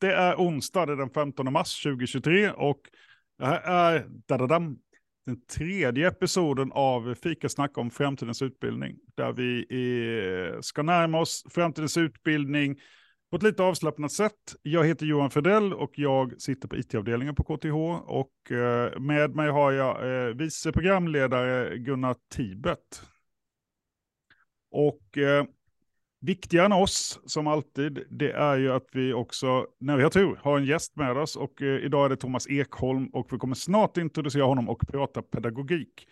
Det är onsdag, det är den 15 mars 2023 och det här är dadadam, den tredje episoden av Fikasnack om framtidens utbildning. Där vi är, ska närma oss framtidens utbildning på ett lite avslappnat sätt. Jag heter Johan Fredell och jag sitter på IT-avdelningen på KTH. Och eh, med mig har jag eh, vice programledare Gunnar Tibet. Och eh, Viktigare än oss, som alltid, det är ju att vi också, när vi har tur, har en gäst med oss. Och eh, idag är det Thomas Ekholm och vi kommer snart introducera honom och prata pedagogik.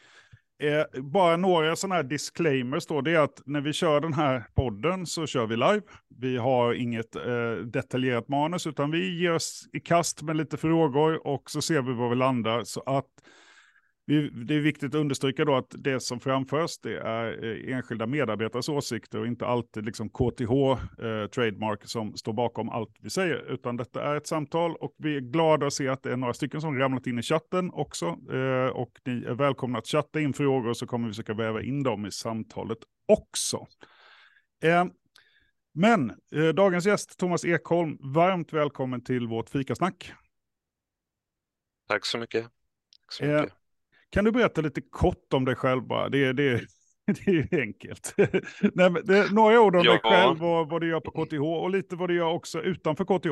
Eh, bara några sådana här disclaimers då, det är att när vi kör den här podden så kör vi live. Vi har inget eh, detaljerat manus utan vi ger oss i kast med lite frågor och så ser vi var vi landar. Så att det är viktigt att understryka då att det som framförs det är eh, enskilda medarbetares åsikter och inte alltid liksom KTH eh, Trademark som står bakom allt vi säger, utan detta är ett samtal och vi är glada att se att det är några stycken som ramlat in i chatten också eh, och ni är välkomna att chatta in frågor så kommer vi försöka väva in dem i samtalet också. Eh, men eh, dagens gäst Thomas Ekholm, varmt välkommen till vårt fikasnack. Tack så mycket. Tack så mycket. Kan du berätta lite kort om dig själv bara? Det, det, det är enkelt. Nej, det, några ord om ja. dig själv, vad, vad du gör på KTH och lite vad du gör också utanför KTH.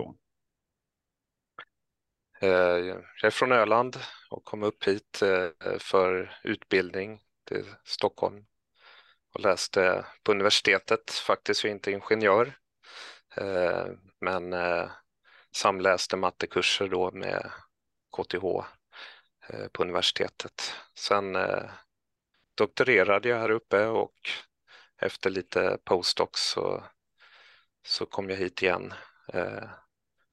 Eh, jag är från Öland och kom upp hit eh, för utbildning till Stockholm och läste på universitetet. Faktiskt jag är inte ingenjör, eh, men samläste mattekurser då med KTH Eh, på universitetet. Sen eh, doktorerade jag här uppe och efter lite postdocs så, så kom jag hit igen. Eh,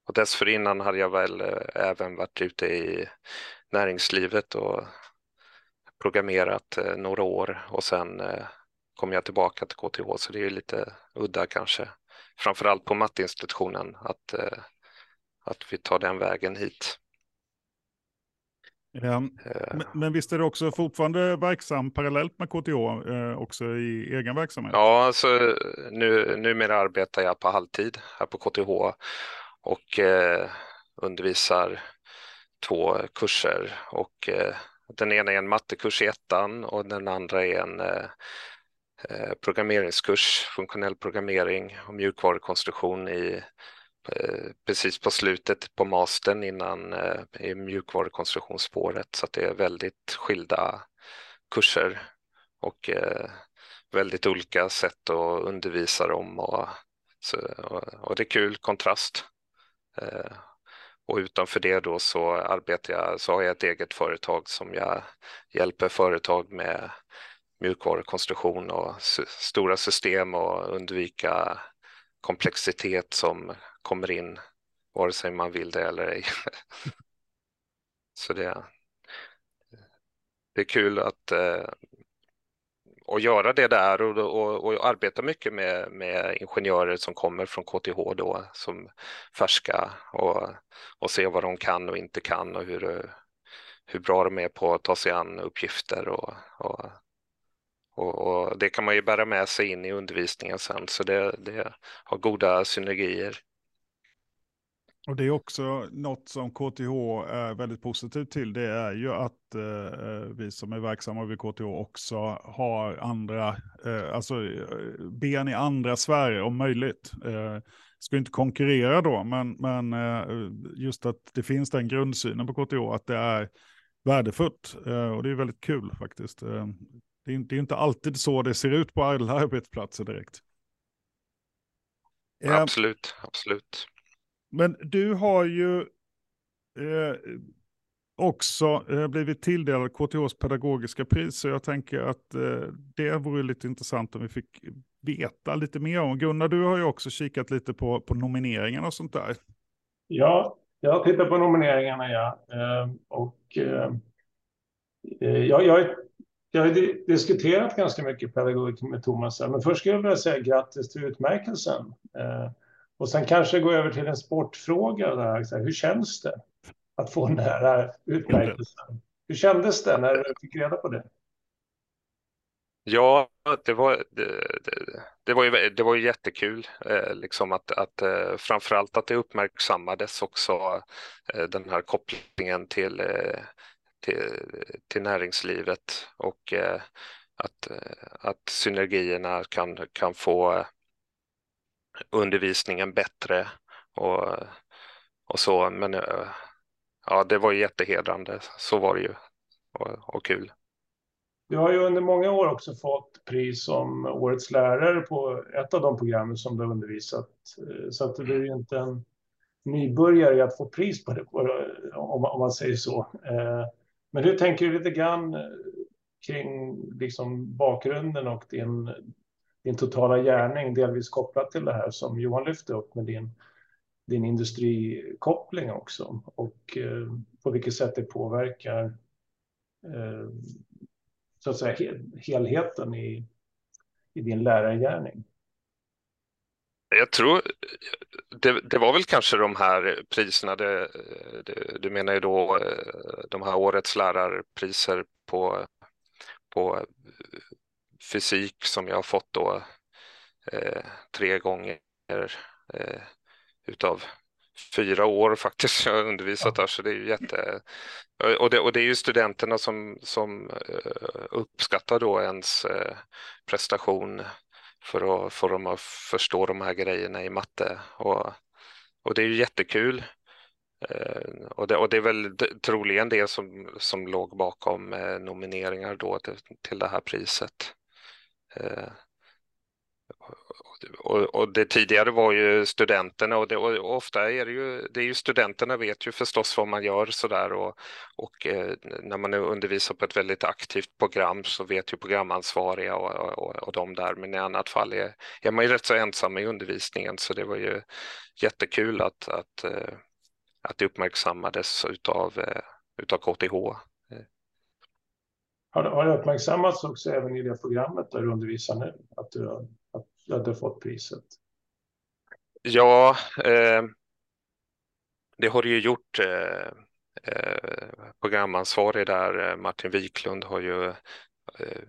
och dessförinnan hade jag väl även varit ute i näringslivet och programmerat några år och sen kom jag tillbaka till KTH så det är lite udda kanske. Framförallt på matteinstitutionen att, att vi tar den vägen hit. Ja, men, men visst är det också fortfarande verksam parallellt med KTH, eh, också i egen verksamhet? Ja, alltså, nu, numera arbetar jag på halvtid här på KTH och eh, undervisar två kurser. Och, eh, den ena är en mattekurs i ettan och den andra är en eh, eh programmeringskurs, funktionell programmering och mjukvarukonstruktion i Eh, Eh, precis på slutet på mastern innan eh, i mjukvarukonstruktionsspåret så att det är väldigt skilda kurser och eh, väldigt olika sätt att undervisa dem och, så, och det är kul kontrast. Och utanför det då så arbetar jag, så har jag ett eget företag som jag hjälper företag med mjukvarukonstruktion och stora system och undvika komplexitet som kommer in vare sig man vill det eller ej. Så det, det är kul att, eh, att göra det där och, och, och arbeta mycket med, med ingenjörer som kommer från KTH då som färska och, och se vad de kan och inte kan och hur, hur bra de är på att ta sig an uppgifter och, och och, och, det kan man ju bära med sig in i undervisningen sen, så det, det har goda synergier. Och det är också något som KTH är väldigt positivt till. Det är ju att eh, vi som är verksamma vid KTH också har andra, eh, alltså eh, ben i andra sfärer om möjligt. Eh, ska inte konkurrera då, men, men eh, just att det finns den grundsynen på KTH, att det är värdefullt. Eh, och det är väldigt kul faktiskt. Eh, Eh, det är, det är inte alltid så det ser ut på alla arbetsplatser direkt. Absolut, absolut. Men du har ju eh, också eh, blivit tilldelad KTHs pedagogiska pris. Så jag tänker att eh, det vore lite intressant om vi fick veta lite mer om. Gunnar, du har ju också kikat lite på, på nomineringarna och sånt där. Ja, jag har tittat på nomineringarna, ja. Eh, och eh, eh, jag, jag, jag har diskuterat ganska mycket pedagogik med Thomas, men först skulle jag vilja säga grattis till utmärkelsen. Eh, och sen kanske gå över till en sportfråga. Där. Så här, hur känns det att få den här utmärkelsen? Hur kändes det när du fick reda på det? Ja, det var, det, det, det, var, ju, det var ju jättekul, eh, liksom att, att eh, framförallt att det uppmärksammades också, eh, den här kopplingen till, eh, till, till näringslivet och eh, att, eh, att synergierna kan, kan få undervisningen bättre och, och så. Men eh, ja, det var jättehedrande, så var det ju och, och kul. Du har ju under många år också fått pris som årets lärare på ett av de programmen som du har undervisat. Så att du är ju inte en nybörjare i att få pris på det, om man säger så. Men hur tänker du lite grann eh, kring liksom bakgrunden och din, din totala gärning, delvis kopplat till det här som Johan lyfte upp med din, din industrikoppling också och eh, på vilket sätt det påverkar eh, så att säga, helheten i, i din lärargärning? Jag tror, det, det, var väl kanske de här priserna, det, det, du menar ju då eh, de här årets lärarpriser på, på fysik som jag har fått då eh, tre gånger eh, utav fyra år faktiskt. Jag har undervisat där, så det är ju jätte... Och det, och det är ju studenterna som, som eh, uppskattar då ens eh, prestation för att få dem att förstå de här grejerna i matte. Och, och det är ju jättekul. Eh, och det, och det är väl troligen det som, som låg bakom eh, nomineringar då till, till det här priset eh, och, och, det tidigare var ju studenterna och, det, och ofta är det ju, det är ju studenterna vet ju förstås vad man gör sådär och, och eh, när man undervisar på ett väldigt aktivt program så vet ju programansvariga och, och, och de där men i annat fall är, är man ju rätt så ensam i undervisningen så det var ju jättekul att, att, eh, att det uppmärksammades utav, eh, utav KTH. Har det, har det uppmärksammats också även i det programmet där du undervisar nu? Att du att du hade fått priset? Ja, eh, det har det ju gjort. Eh, eh, programansvarig där, eh, Martin Wiklund, har ju eh,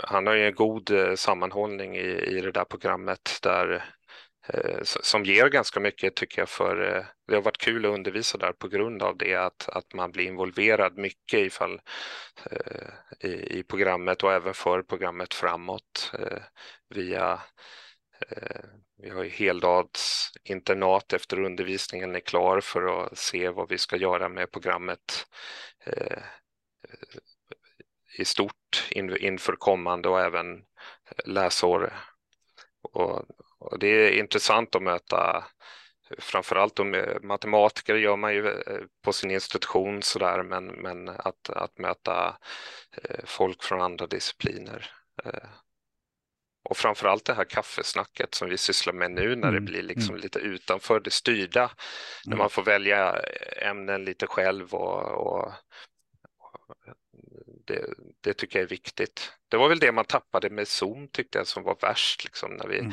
han har ju en god eh, sammanhållning i, i det där programmet där Eh, som ger ganska mycket tycker jag för eh, det har varit kul att undervisa där på grund av det att, att man blir involverad mycket ifall, eh, i, i programmet och även för programmet framåt via eh, vi har ju heldagsinternat efter undervisningen är klar för att se vad vi ska göra med programmet eh, i stort inför kommande och även läsår. Och, och det är intressant att möta framförallt de matematiker gör man ju eh, på sin institution sådär men, men att, att möta folk från andra discipliner och framförallt det här kaffesnacket som vi sysslar med nu när det mm, blir liksom mm. lite utanför det styrda. Mm. När man får välja ämnen lite själv och, och, och det, det, tycker jag är viktigt. Det var väl det man tappade med Zoom tyckte jag som var värst. Liksom, när vi, mm.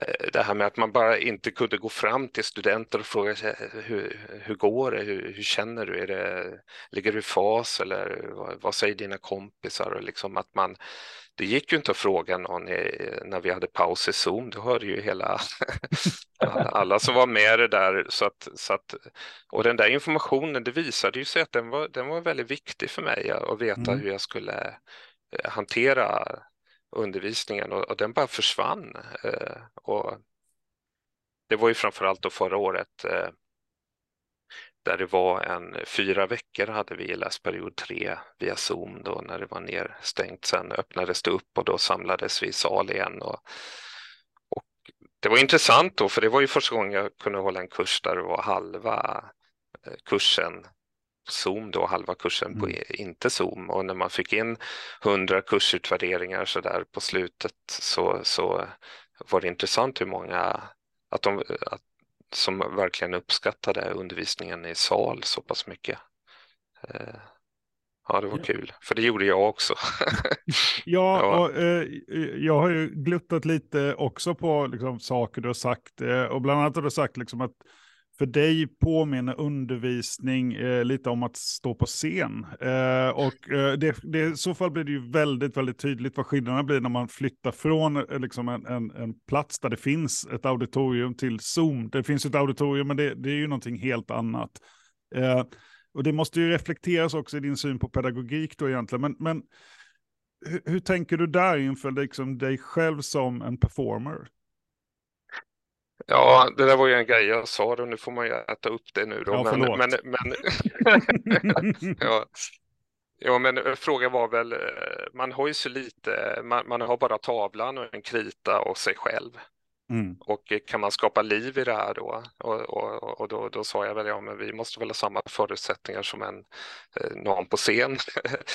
Eh, det här med att man bara inte kunde gå fram till studenter och fråga sig hur, hur går det, hur, hur känner du, är det, ligger du i fas eller vad, vad säger dina kompisar och liksom att man det gick ju inte att fråga någon i, när vi hade paus i Zoom, då hörde ju hela alla som var med det där. Så att, så att, och den där informationen, det visade ju sig att den var, den var väldigt viktig för mig att veta mm. hur jag skulle eh, hantera undervisningen och, och den bara försvann. Eh, och det var ju framförallt då förra året eh, där det var en fyra veckor hade vi läsperiod tre via Zoom då när det var nedstängt. Sen öppnades det upp och då samlades vi i sal igen. Och, och det var intressant då, för det var ju första gången jag kunde hålla en kurs där det var halva eh, kursen Zoom då, halva kursen på mm. inte Zoom. Och när man fick in hundra kursutvärderingar så där på slutet så, så var det intressant hur många att, de, att som verkligen uppskattade undervisningen i sal så pass mycket. Eh, ja, det var ja. kul, för det gjorde jag också. ja, och, eh, jag har ju gluttat lite också på liksom, saker du har sagt. Eh, och bland annat har du sagt liksom, att för dig påminner undervisning eh, lite om att stå på scen. Eh, och eh, det, det, i så fall blir det ju väldigt, väldigt tydligt vad skillnaderna blir när man flyttar från eh, liksom en, en, en, plats där det finns ett auditorium till Zoom. Det finns ett auditorium, men det, det är ju någonting helt annat. Eh, och det måste ju reflekteras också i din syn på pedagogik då egentligen. Men, men hur, hur tänker du där inför liksom dig själv som en performer? Ja, det där var ju en grej jag sa och nu får man ju äta upp det nu då. Ja, men, men, men ja. ja, men frågan var väl, eh, man har ju så lite, man, man har bara tavlan och en krita och sig själv. Mm. Och kan man skapa liv i det här då? Och, och, och då, då, sa jag väl, ja men vi måste väl ha samma förutsättningar som en, eh, någon på scen.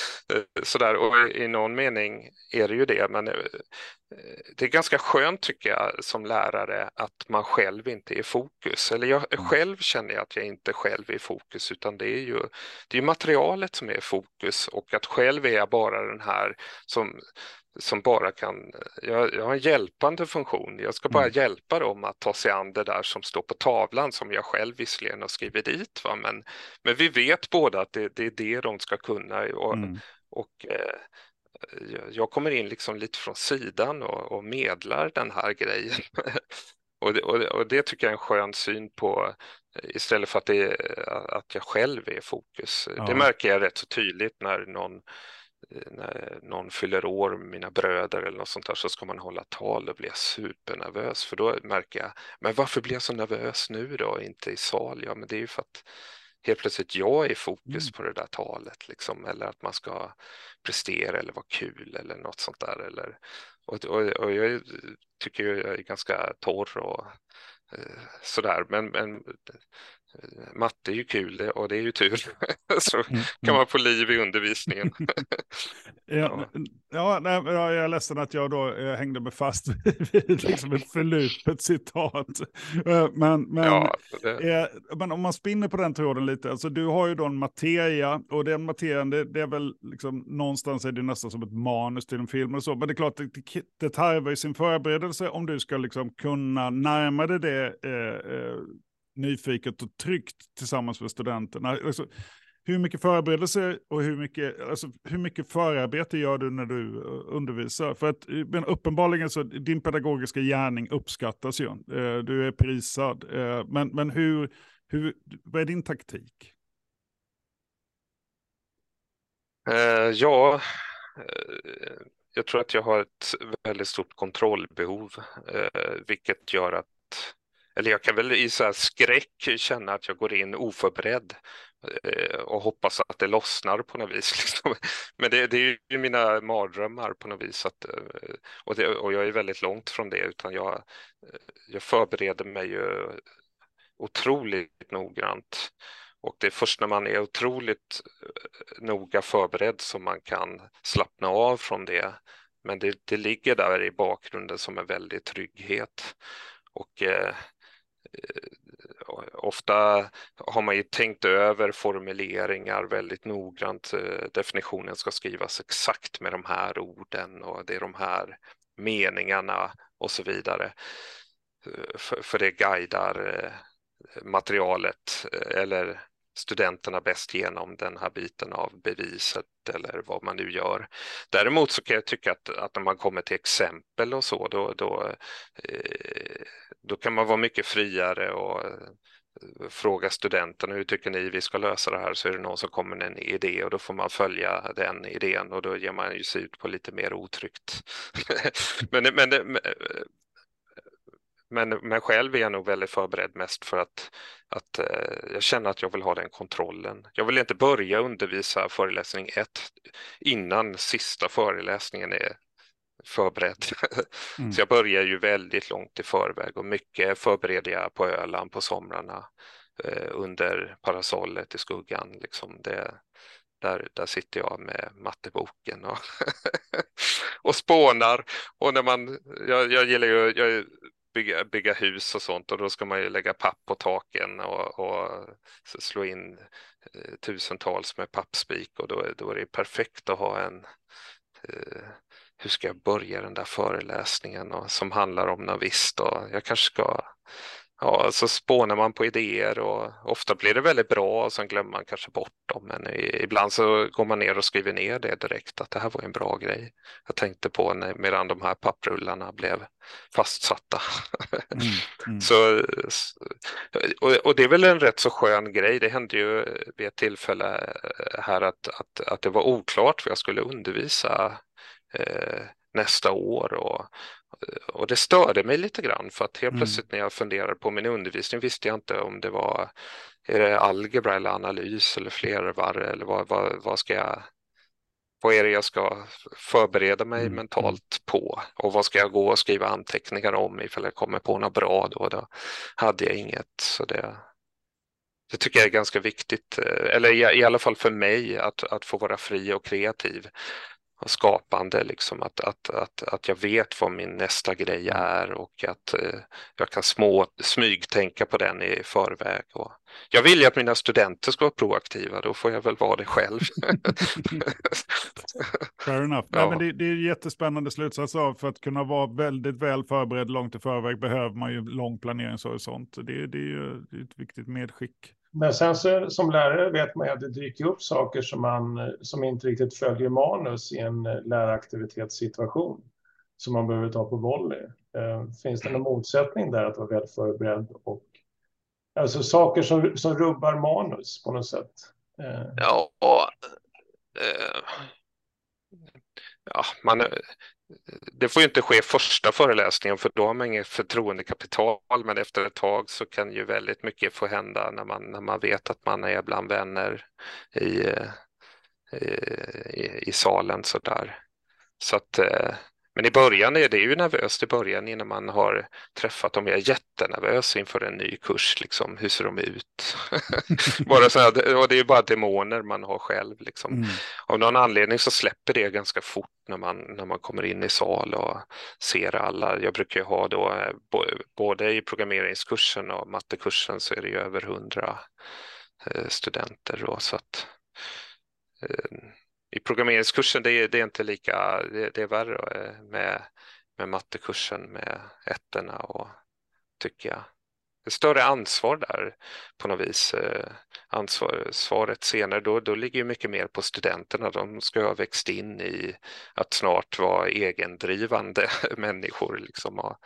Sådär, och i någon mening är det ju det, men eh, det är ganska skönt tycker jag som lärare att man själv inte är i fokus. Eller jag mm. själv känner jag att jag inte själv är i fokus utan det är ju det är materialet som är i fokus och att själv är jag bara den här som som bara kan, jag, jag har en hjälpande funktion. Jag ska bara mm. hjälpa dem att ta sig an det där som står på tavlan som jag själv visserligen har skrivit dit. Va? Men, men vi vet båda att det, det är det de ska kunna. Och, mm. och eh, jag kommer in liksom lite från sidan och, och medlar den här grejen. och, det, och, det, och, det, tycker jag är en skön syn på istället för att, det, att jag själv är i fokus. Ja. Det märker jag rätt så tydligt när någon när någon fyller år, mina bröder eller något sånt där, så ska man hålla tal, då blir jag supernervös. För då märker jag, men varför blir jag så nervös nu då, inte i sal? Ja, men det är ju för att helt plötsligt jag är i fokus mm. på det där talet, liksom, eller att man ska prestera eller vara kul eller något sånt där. Eller, och, och, och jag tycker jag är ganska torr och eh, sådär, men, men matte är ju kul och det är ju tur. så mm, kan mm. man få liv i undervisningen. ja, ja, nej, jag är ledsen att jag då jag eh, hängde mig fast vid liksom ett förlupet citat. Eh, men, men, ja, det... eh, men om man spinner på den tråden lite, alltså du har ju då en materia och den materian, det, det är väl liksom någonstans är det nästan som ett manus till en film och så, men det är klart, det, det tarvar i sin förberedelse om du ska liksom kunna närma dig det eh, eh nyfiket och tryggt tillsammans med studenterna. Alltså, hur mycket förberedelse och hur mycket, alltså, hur mycket förarbete gör du när du eh, undervisar? För att eh, men uppenbarligen så din pedagogiska gärning uppskattas ju. Eh, du är prisad. Eh, men, men hur, hur, vad är din taktik? Eh, ja, jag tror att jag har ett väldigt stort kontrollbehov, vilket gör att eller jag kan väl i så skräck känna att jag går in oförberedd eh, och hoppas att det lossnar på något vis. Liksom. Men det, det, är ju mina mardrömmar på något vis. Att, eh, och, det, och, jag är väldigt långt från det, utan jag, eh, jag förbereder mig ju otroligt noggrant. Och det är först när man är otroligt noga förberedd som man kan slappna av från det. Men det, det ligger där i bakgrunden som en väldig trygghet. Och Eh, Eh, ofta har man ju tänkt över formuleringar väldigt noggrant. Eh, definitionen ska skrivas exakt med de här orden och det är de här meningarna och så vidare. Eh, för, för det guidar materialet eller studenterna bäst genom den här biten av beviset eller vad man nu gör. Däremot så kan jag tycka att, att när man kommer till exempel och så, då, då, eh, då kan man vara mycket friare och eh, fråga studenterna hur tycker ni vi ska lösa det här så är det någon som kommer med en idé och då får man följa den idén och då ger man ju sig ut på lite mer otryggt. men, men, eh, eh, men, men själv är jag nog väldigt förberedd mest för att, att jag känner att jag vill ha den kontrollen. Jag vill inte börja undervisa föreläsning 1 innan sista föreläsningen är förberedd. Mm. Så jag börjar ju väldigt långt i förväg och mycket förbereder jag på Öland på somrarna eh, under parasollet i skuggan. Liksom det, där, där sitter jag med matteboken och, och spånar. Och när man, jag, jag gillar ju, jag bygga, bygga hus och sånt och då ska man ju lägga papp på taken och, och slå in eh, tusentals med pappspik och då, då är det perfekt att ha en eh, hur ska jag börja den där föreläsningen och, som handlar om något visst och jag kanske ska ja, så spånar man på idéer och ofta blir det väldigt bra och sen glömmer man kanske bort dem. Men ibland så går man ner och skriver ner det direkt att det här var en bra grej. Jag tänkte på när, medan de här papprullarna blev fastsatta. Mm, mm. så, och, och, det är väl en rätt så skön grej. Det hände ju vid ett tillfälle här att, att, att det var oklart vad jag skulle undervisa eh, nästa år och, och det störde mig lite grann för att helt mm. plötsligt när jag funderade på min undervisning visste jag inte om det var är det algebra eller analys eller flervarv eller vad, vad, vad ska jag vad är det jag ska förbereda mig mm. mentalt på och vad ska jag gå och skriva anteckningar om ifall jag kommer på något bra då, då hade jag inget så det, det tycker jag är ganska viktigt, eh, eller i, i alla fall för mig att, att få vara fri och kreativ skapande, liksom att, att, att, att jag vet vad min nästa grej mm. är och att eh, jag kan små, smygtänka på den i förväg. Och jag vill ju att mina studenter ska vara proaktiva, då får jag väl vara det själv. Fair enough. Ja. Nej, men det, det är jättespännande slutsats av, för att kunna vara väldigt väl förberedd långt i förväg behöver man ju lång planeringshorisont. Det, det är ju ett viktigt medskick. Men sen så, som lärare vet man ju att det dyker upp saker som, man, som inte riktigt följer manus i en eh, läraktivitetssituation som man behöver ta på volley. Eh, finns det någon motsättning där att vara väl förberedd och alltså saker som, som rubbar manus på något sätt? Eh. Ja, och, eh, ja man, det får ju inte ske första föreläsningen för då har man inget förtroendekapital men efter ett tag så kan ju väldigt mycket få hända när man, när man vet att man är bland vänner i, eh, i, i salen sådär. Så att eh, men i början är det ju nervöst i början innan man har träffat dem. Jag är jättenervös inför en ny kurs. Liksom. Hur ser de ut? bara så här, och det är bara demoner man har själv. Liksom. Mm. Av någon anledning så släpper det ganska fort när man, när man kommer in i sal och ser alla. Jag brukar ju ha då, eh, både i programmeringskursen och mattekursen så är det ju över hundra eh, studenter. Då, så att, eh, i programmeringskursen det är, det är inte lika, det, det är värre eh, med, med mattekursen med ettorna och tycker jag. Det större ansvar där på något vis. Eh, Ansvaret senare, då, då ligger ju mycket mer på studenterna. De ska ha växt in i att snart vara egendrivande människor. Liksom, och,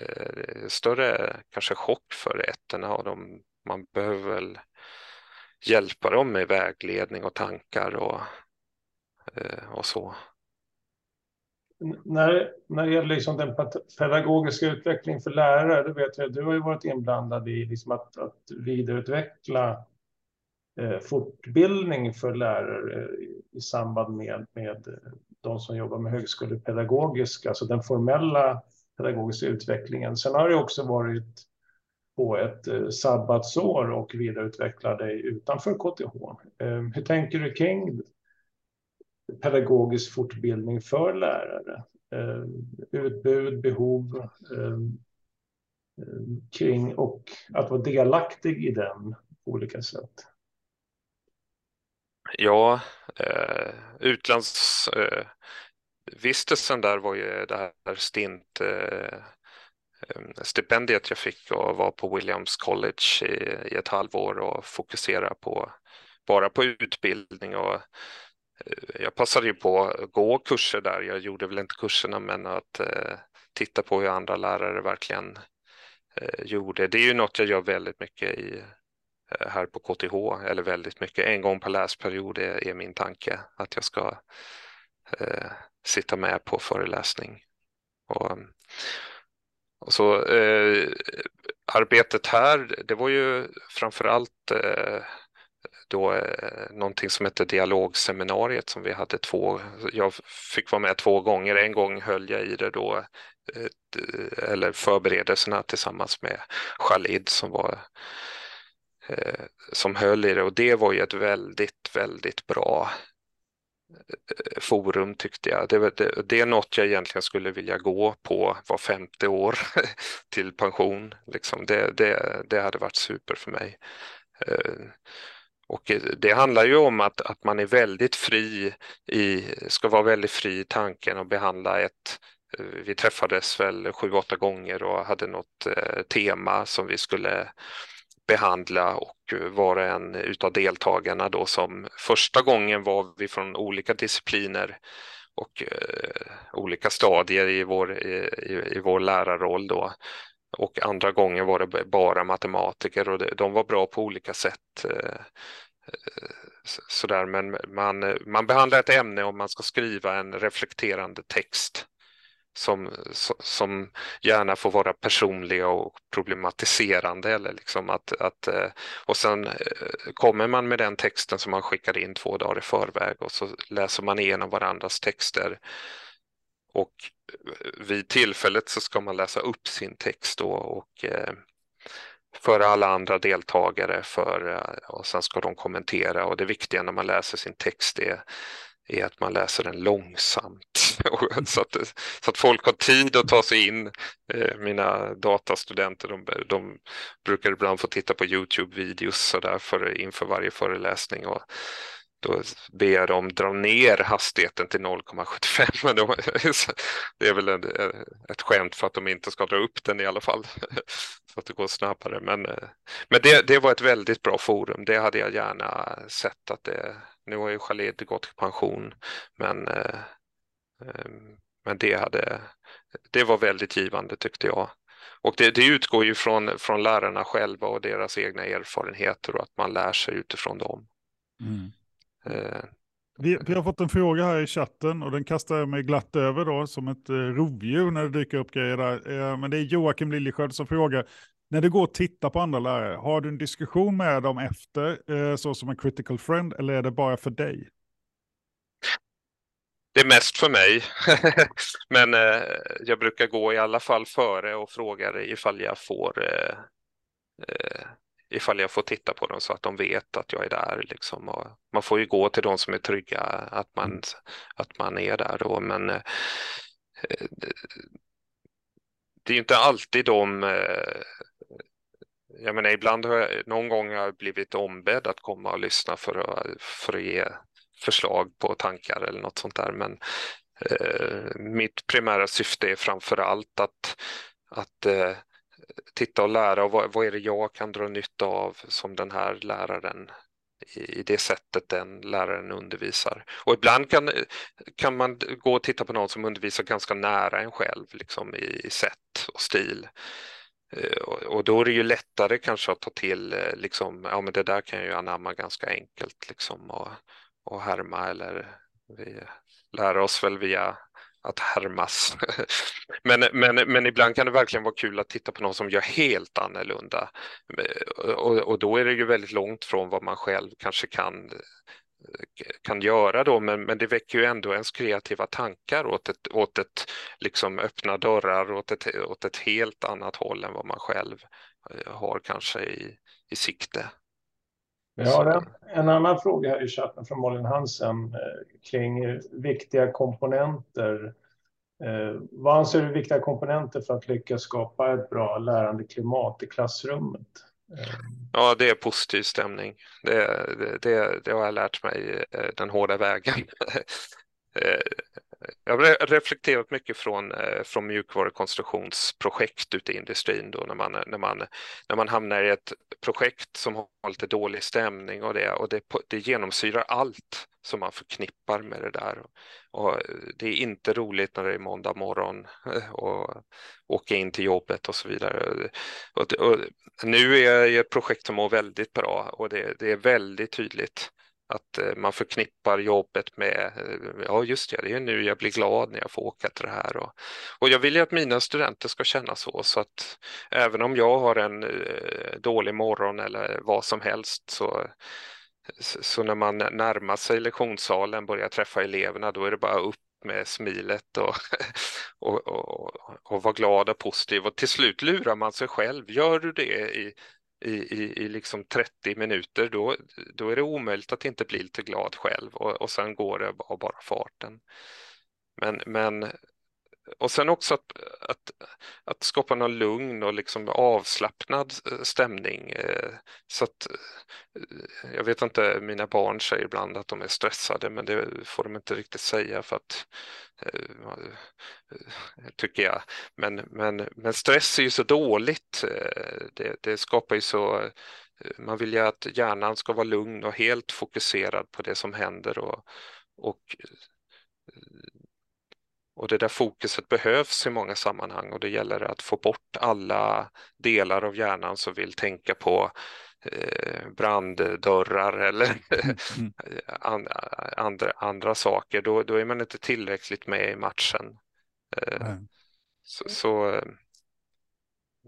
eh, större kanske chock för ettorna och de, man behöver väl hjälpa dem med vägledning och tankar och Eh, och så. När, när det gäller liksom den pedagogiska utvecklingen för lärare, det vet jag, du har ju varit inblandad i liksom att, att vidareutveckla eh, fortbildning för lärare i samband med, med de som jobbar med högskolepedagogiska, alltså den formella pedagogiska utvecklingen. Sen har det också varit på ett eh, sabbatsår och vidareutveckla dig utanför KTH. Eh, hur tänker du kring pedagogisk fortbildning för lärare. Eh, utbud, behov eh, eh, kring och att vara delaktig i den på olika sätt. Ja, eh, utlandsvistelsen där var ju det här stint stipendiet jag fick och var på Williams College i, i ett halvår och fokusera på bara på utbildning och Eh, jag passade ju på att gå kurser där. Jag gjorde väl inte kurserna, men att eh, titta på hur andra lärare verkligen eh, gjorde. Det är ju något jag gör väldigt mycket i, eh, här på KTH, eller väldigt mycket. En gång per läsperiod är, är min tanke att jag ska eh, sitta med på föreläsning. Och, och så eh, arbetet här, det var ju framför allt eh, då eh, någonting som hette dialogseminariet som vi hade två, jag fick vara med två gånger, en gång höll jag i det då, eh, eller förberedelserna tillsammans med Khalid som var eh, som höll i det och det var ju ett väldigt, väldigt bra eh, forum tyckte jag. Det, det, det, är något jag egentligen skulle vilja gå på var femte år till pension. Liksom. Det, det, det hade varit super för mig. Eh, och eh, det handlar ju om att, att man är väldigt fri i, ska vara väldigt fri i tanken och behandla ett, eh, vi träffades väl sju, åtta gånger och hade något eh, tema som vi skulle behandla och var och en utav deltagarna då som första gången var vi från olika discipliner och eh, olika stadier i vår, i, i, vår lärarroll då. Och andra gången var det bara matematiker och de var bra på olika sätt. Eh, eh, sådär, men man, man behandlar ett ämne om man ska skriva en reflekterande text som, som gärna får vara personliga och problematiserande. Eller liksom att, att, eh, och sen kommer man med den texten som man skickade in två dagar i förväg och så läser man igenom varandras texter. Och eh, vid tillfället så ska man läsa upp sin text då och eh, för alla andra deltagare för, eh, och sen ska de kommentera. Och det viktiga när man läser sin text är är att man läser den långsamt. Så att, så att folk har tid att ta sig in. Mina datastudenter de, de brukar ibland få titta på Youtube-videos för, inför varje föreläsning. Och då ber jag dem dra ner hastigheten till 0,75 det är väl en, ett skämt för att de inte ska dra upp den i alla fall så att det går snabbare. Men, eh, men det, det var ett väldigt bra forum. Det hade jag gärna sett att det nu har ju Khalid gått i pension, men, eh, eh, men det, hade, det var väldigt givande tyckte jag. Och det, det, utgår ju från, från lärarna själva och deras egna erfarenheter och att man lär sig utifrån dem. Mm. Eh, vi, vi, har fått en fråga här i chatten och den kastar jag mig glatt över då som ett eh, rovdjur när det dyker upp grejer där. Eh, men det är Joakim Liljesköld som frågar, när du går och tittar på andra lärare, har du en diskussion med dem efter, eh, så som en critical friend, eller är det bara för dig? Det är mest för mig, men eh, jag brukar gå i alla fall före och frågar ifall jag får eh, eh, ifall jag får titta på dem så att de vet att jag är där. Liksom. Och man får ju gå till de som är trygga att man, mm. att man är där då, men eh, det är inte alltid de eh, jag menar, ibland har jag, någon gång har jag blivit ombedd att komma och lyssna för att, för att ge förslag på tankar eller något sånt där. Men eh, mitt primära syfte är framför allt att, att eh, titta och lära och vad, vad är det jag kan dra nytta av som den här läraren i, i det sättet den läraren undervisar. Och ibland kan, kan man gå och titta på någon som undervisar ganska nära en själv liksom i, i sätt och stil. Eh, och då är det ju lättare kanske att ta till, eh, liksom, ja men det där kan jag ju anamma ganska enkelt liksom och, och härma eller vi lär oss väl via att härmas. men, men, men ibland kan det verkligen vara kul att titta på någon som gör helt annorlunda. Och, och då är det ju väldigt långt från vad man själv kanske kan kan göra då, men, men det väcker ju ändå ens kreativa tankar åt ett, åt ett liksom öppna dörrar åt ett, åt ett helt annat håll än vad man själv eh, har kanske i, i sikte. Vi har en, annan fråga här i chatten från Malin Hansen eh, kring viktiga komponenter. Eh, vad anser du är viktiga komponenter för att lyckas skapa ett bra lärandeklimat i klassrummet? Ja, det är positiv stämning. Det, det, det, har jag lärt mig eh, den hårda vägen. Jag har reflekterat mycket från, eh, från mjukvarukonstruktionsprojekt ute i industrin då när man, när, man, när man hamnar i ett projekt som har lite dålig stämning och det, och det, det genomsyrar allt som man förknippar med det där. Och det är inte roligt när det är måndag morgon eh, och åka in till jobbet och så vidare. Och, och nu är jag i ett projekt som mår väldigt bra och det, det är väldigt tydligt att eh, man förknippar jobbet med, eh, ja just det, det är nu jag blir glad när jag får åka till det här. Och, och jag vill ju att mina studenter ska känna så, så att även om jag har en eh, dålig morgon eller vad som helst så, så när man närmar sig lektionssalen, börjar träffa eleverna, då är det bara upp med smilet och, och, och, och vara glad och positiv och till slut lurar man sig själv. Gör du det i i, i, i liksom 30 minuter, då, då är det omöjligt att inte bli lite glad själv och, och sen går det av bara farten. Men, men och sen också att, att, att skapa någon lugn och liksom avslappnad eh, stämning. Eh, så att, eh, jag vet inte, mina barn säger ibland att de är stressade, men det får de inte riktigt säga för att tycker jag. Men, men, men stress är ju så dåligt. Det, det skapar ju så man vill ju att hjärnan ska vara lugn och helt fokuserad på det som händer och, och och det där fokuset behövs i många sammanhang och det gäller att få bort alla delar av hjärnan som vill tänka på eh, branddörrar eller mm. andra, andra saker. Då, då är man inte tillräckligt med i matchen. Eh, så, så, eh,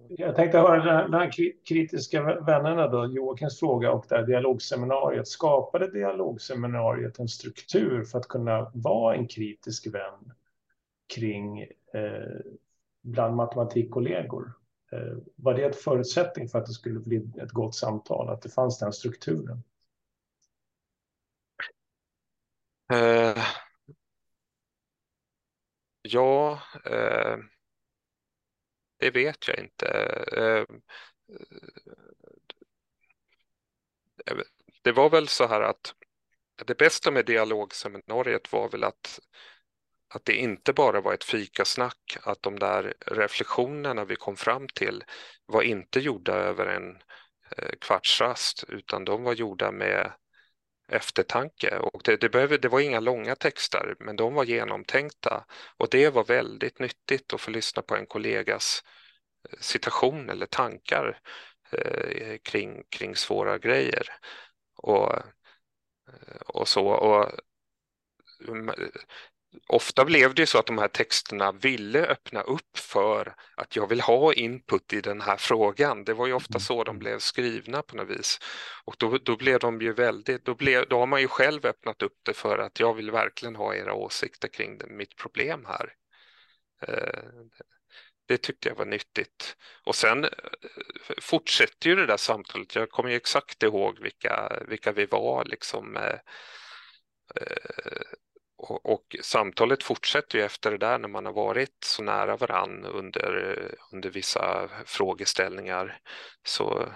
jag tänkte höra den här kritiska vännerna då, Joakims fråga och det här dialogseminariet. Skapade dialogseminariet en struktur för att kunna vara en kritisk vän kring eh, bland matematikkollegor. Eh, var det en förutsättning för att det skulle bli ett gott samtal, att det fanns den strukturen? Uh, ja, eh, det vet jag inte. Eh, eh, eh, det var väl så här att det bästa med dialogseminariet var väl att att det inte bara var ett fikasnack, att de där reflektionerna vi kom fram till var inte gjorda över en eh, kvarts kvartsrast, utan de var gjorda med eftertanke. Och det, det, behöver, det var inga långa texter, men de var genomtänkta. Och det var väldigt nyttigt att få lyssna på en kollegas eh, citation eller tankar eh, kring, kring svåra grejer. Och, eh, och så. Och mm, ofta blev det så att de här texterna ville öppna upp för att jag vill ha input i den här frågan. Det var ju ofta så de mm. blev skrivna på något vis. Och då, då blev de ju väldigt, då, blev, då har man ju själv öppnat upp det för att jag vill verkligen ha era åsikter kring det, mitt problem här. Eh, det tyckte jag var nyttigt. Och sen eh, fortsätter ju det där samtalet. Jag kommer ju exakt ihåg vilka, vilka vi var liksom eh, och, och, samtalet fortsätter ju efter det där när man har varit så nära varann under, under vissa frågeställningar. Så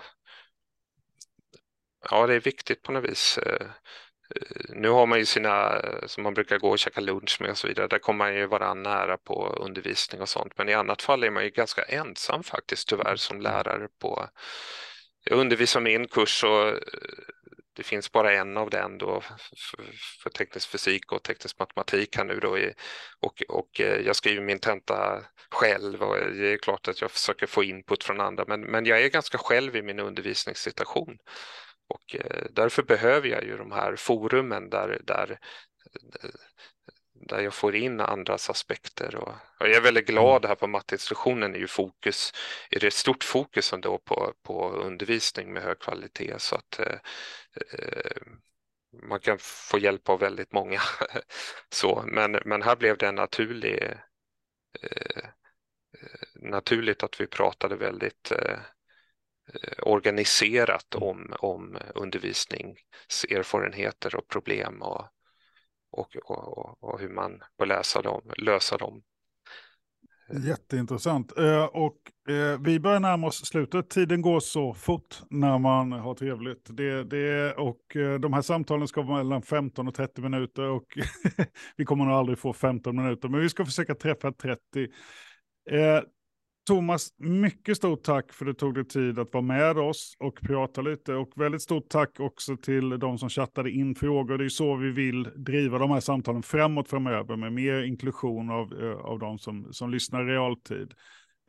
ja, det är viktigt på något vis. Eh, nu har man ju sina, som man brukar gå och käka lunch med och så vidare, där kommer man ju varann nära på undervisning och sånt. Men i annat fall är man ju ganska ensam faktiskt tyvärr som lärare på jag undervisar min kurs och det finns bara en av den då för teknisk fysik och teknisk matematik här nu då i, och, och eh, jag skriver min tenta själv och eh, det är klart att jag försöker få input från andra men, men jag är ganska själv i min undervisningssituation. Och eh, därför behöver jag ju de här forumen där, där där jag får in andras aspekter. Och, jag är väldigt glad här på matteinstruktionen är ju fokus, är det stort fokus ändå på, på undervisning med hög kvalitet så att eh, eh man kan få hjälp av väldigt många. så, men, men här blev det en naturlig, eh, naturligt att vi pratade väldigt eh, organiserat mm. om, om undervisningserfarenheter och problem och och, och, och hur man bör läsa dem, lösa dem. Jätteintressant. Eh, och eh, vi börjar närma oss slutet. Tiden går så fort när man har trevligt. Det, det, och eh, de här samtalen ska vara mellan 15 och 30 minuter och vi kommer nog aldrig få 15 minuter, men vi ska försöka träffa 30. Thomas, mycket stort tack för att du tog dig tid att vara med oss och prata lite. Och väldigt stort tack också till de som chattade in frågor. Det är så vi vill driva de här samtalen framåt framöver med mer inklusion av, eh, av de som, som lyssnar i realtid.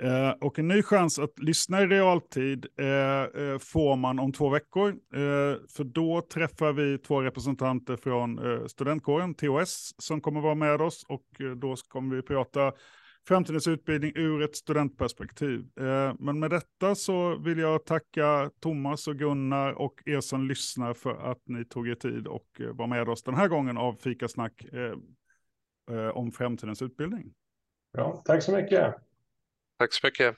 Eh, och en ny chans att lyssna i realtid eh, eh får man om två veckor. Eh, för då träffar vi två representanter från eh, studentkåren, THS, som kommer vara med oss. Och eh, då kommer vi prata framtidens utbildning ur ett studentperspektiv. Eh, men med detta så vill jag tacka Thomas och Gunnar och er som lyssnar för att ni tog er tid och eh, var med oss den här gången av Fikasnack eh, om framtidens utbildning. Ja, tack så mycket. Tack så mycket.